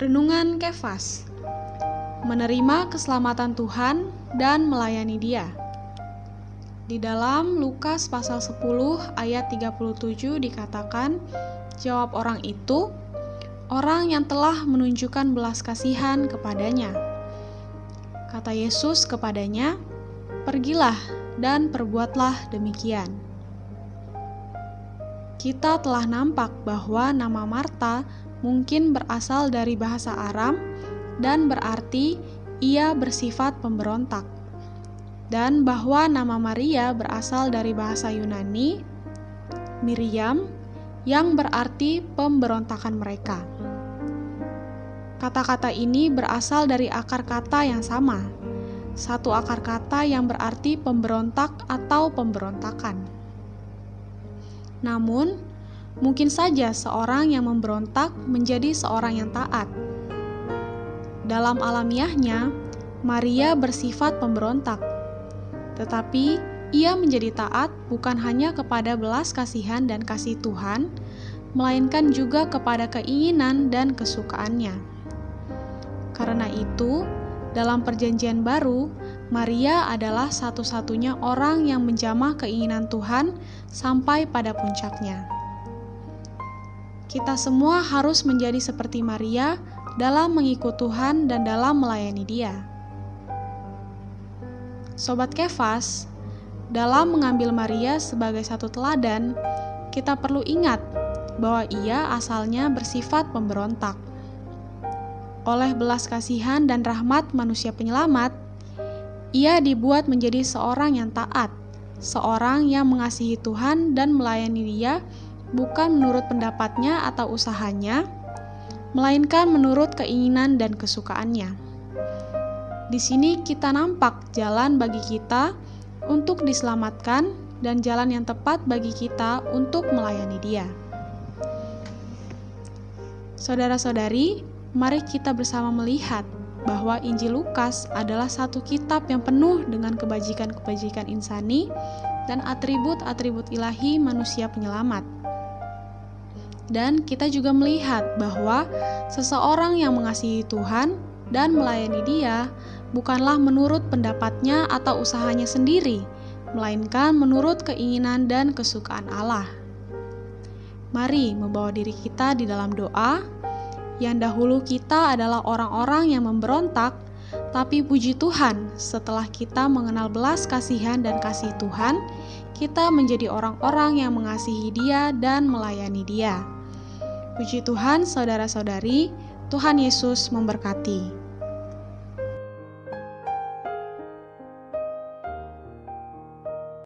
Renungan Kefas. Menerima keselamatan Tuhan dan melayani dia. Di dalam Lukas pasal 10 ayat 37 dikatakan Jawab orang itu Orang yang telah menunjukkan belas kasihan kepadanya Kata Yesus kepadanya Pergilah dan perbuatlah demikian. Kita telah nampak bahwa nama Marta mungkin berasal dari bahasa Aram dan berarti ia bersifat pemberontak. Dan bahwa nama Maria berasal dari bahasa Yunani Miriam yang berarti pemberontakan mereka. Kata-kata ini berasal dari akar kata yang sama. Satu akar kata yang berarti pemberontak atau pemberontakan. Namun, Mungkin saja seorang yang memberontak menjadi seorang yang taat. Dalam alamiahnya, Maria bersifat pemberontak, tetapi ia menjadi taat bukan hanya kepada belas kasihan dan kasih Tuhan, melainkan juga kepada keinginan dan kesukaannya. Karena itu, dalam Perjanjian Baru, Maria adalah satu-satunya orang yang menjamah keinginan Tuhan sampai pada puncaknya. Kita semua harus menjadi seperti Maria dalam mengikut Tuhan dan dalam melayani Dia. Sobat Kefas, dalam mengambil Maria sebagai satu teladan, kita perlu ingat bahwa ia asalnya bersifat pemberontak. Oleh belas kasihan dan rahmat manusia penyelamat, ia dibuat menjadi seorang yang taat, seorang yang mengasihi Tuhan dan melayani Dia bukan menurut pendapatnya atau usahanya, melainkan menurut keinginan dan kesukaannya. Di sini kita nampak jalan bagi kita untuk diselamatkan dan jalan yang tepat bagi kita untuk melayani Dia. Saudara-saudari, mari kita bersama melihat bahwa Injil Lukas adalah satu kitab yang penuh dengan kebajikan-kebajikan insani dan atribut-atribut ilahi manusia penyelamat. Dan kita juga melihat bahwa seseorang yang mengasihi Tuhan dan melayani Dia bukanlah menurut pendapatnya atau usahanya sendiri, melainkan menurut keinginan dan kesukaan Allah. Mari membawa diri kita di dalam doa. Yang dahulu kita adalah orang-orang yang memberontak, tapi puji Tuhan, setelah kita mengenal belas kasihan dan kasih Tuhan, kita menjadi orang-orang yang mengasihi Dia dan melayani Dia. Puji Tuhan, saudara-saudari, Tuhan Yesus memberkati.